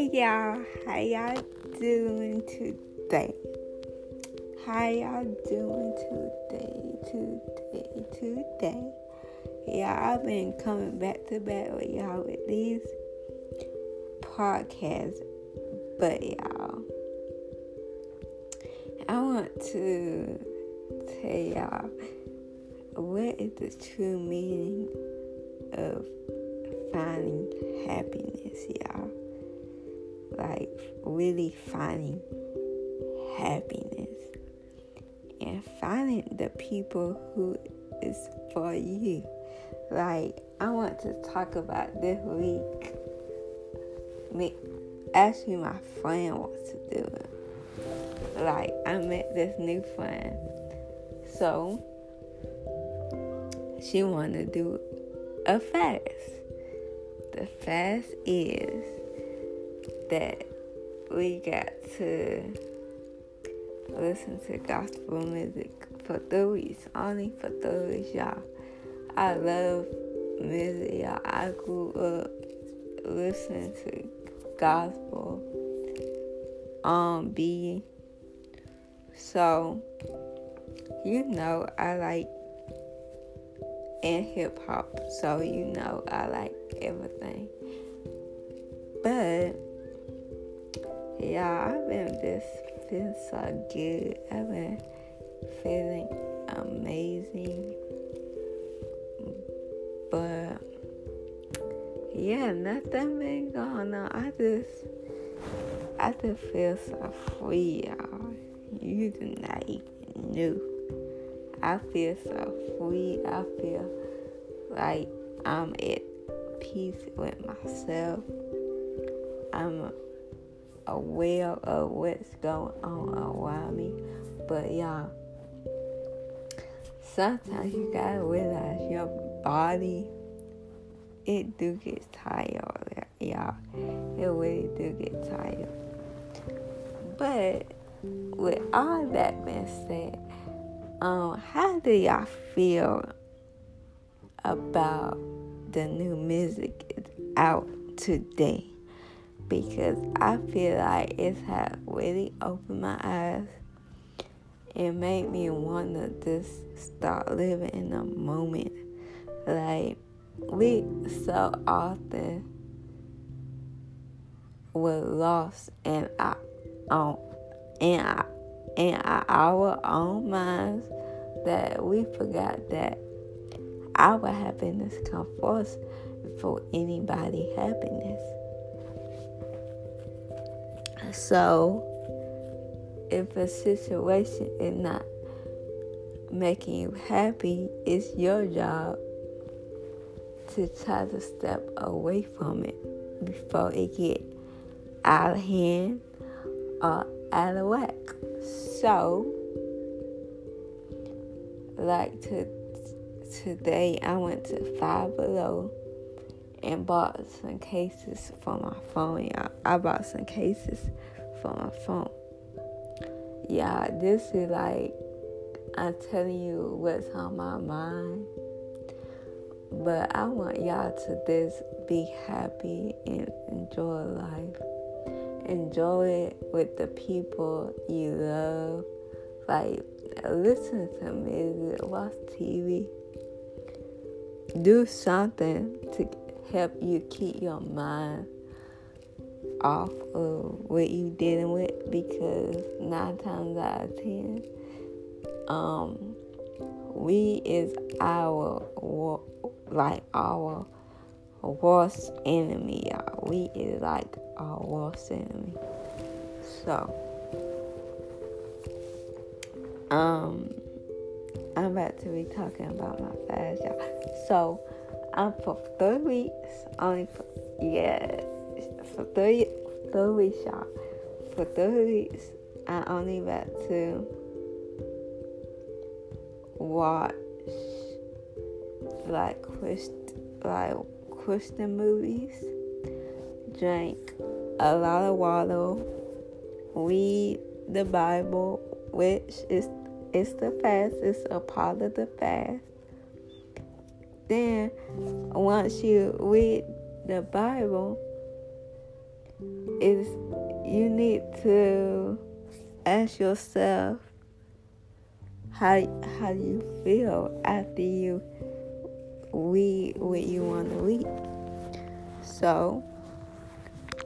Hey y'all, how y'all doing today? How y'all doing today? Today, today. Yeah, I've been coming back to back with y'all with these podcasts, but y'all, I want to tell y'all what is the true meaning of finding happiness, y'all. Like, really finding happiness and finding the people who is for you. Like, I want to talk about this week. Me, actually, my friend wants to do it. Like, I met this new friend. So, she to do a fast. The fast is that we got to listen to gospel music for weeks, only for weeks, y'all. I love music, y'all. I grew up listening to gospel, um, B. So, you know, I like and hip hop, so you know I like everything. But yeah, I've been just feeling so good. I've been feeling amazing. But yeah, nothing been going on. I just I just feel so free, y'all. You do not even know. I feel so free. I feel like I'm at peace with myself. I'm aware of what's going on around me. But y'all, sometimes you gotta realize your body, it do get tired, y'all. It really do get tired. But with all that being said, um, how do y'all feel about the new music out today? Because I feel like it's had really opened my eyes. It made me want to just start living in the moment. Like we so often were lost in our own in our in our own minds that we forgot that our happiness comes first before anybody happiness. So if a situation is not making you happy, it's your job to try to step away from it before it get out of hand or out of whack. So, like to, today, I went to Five Below and bought some cases for my phone. I bought some cases for my phone. Yeah, this is like I'm telling you what's on my mind. But I want y'all to just be happy and enjoy life. Enjoy it with the people you love. Like, listen to music, watch TV. Do something to help you keep your mind off of what you dealing with because nine times out of ten, um, we is our like our worst enemy, y'all. We is like our worst enemy. So, um, I'm about to be talking about my fast, y'all. So, I'm for three weeks, only for, yeah, for three, three weeks, I only about to watch like Christ, like Christian movies, drink a lot of water, read the Bible, which is it's the fast, it's a part of the fast. Then once you read the Bible, is you need to ask yourself how how you feel after you read what you want to read. So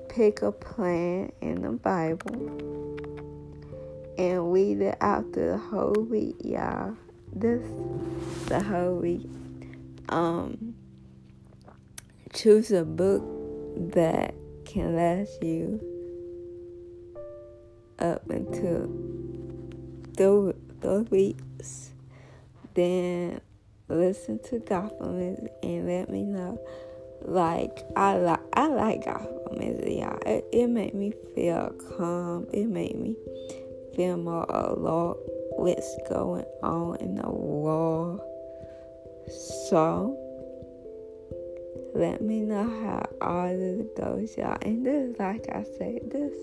pick a plan in the Bible and read it out the whole week, y'all. This the whole week. Um choose a book that can last you up until those, those weeks. Then listen to gospel music and let me know. Like I like I like gospel music, y'all. It, it made me feel calm. It made me feel more alert what's going on in the world. So let me know how all it goes, y'all. And this, like I said, this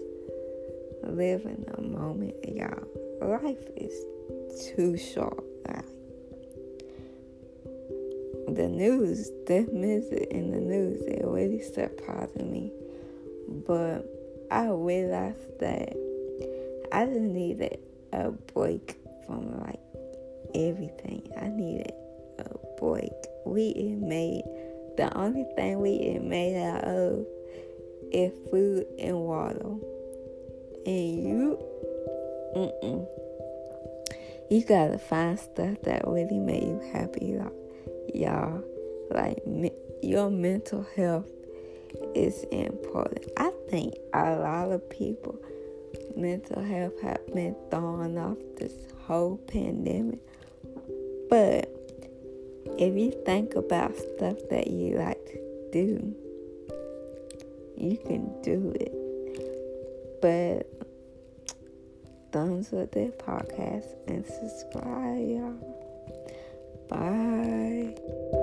live in the moment, y'all. Life is too short. Like, the news, the music in the news, it really surprised me. But I realized that I just needed a break from like everything. I needed a break. We made the only thing we is made out of is food and water. And you, mm-mm. You gotta find stuff that really make you happy, y'all. Like me, your mental health is important. I think a lot of people mental health have been thrown off this whole pandemic. But if you think about stuff that you like to do, you can do it. But thumbs up this podcast and subscribe, y'all. Bye.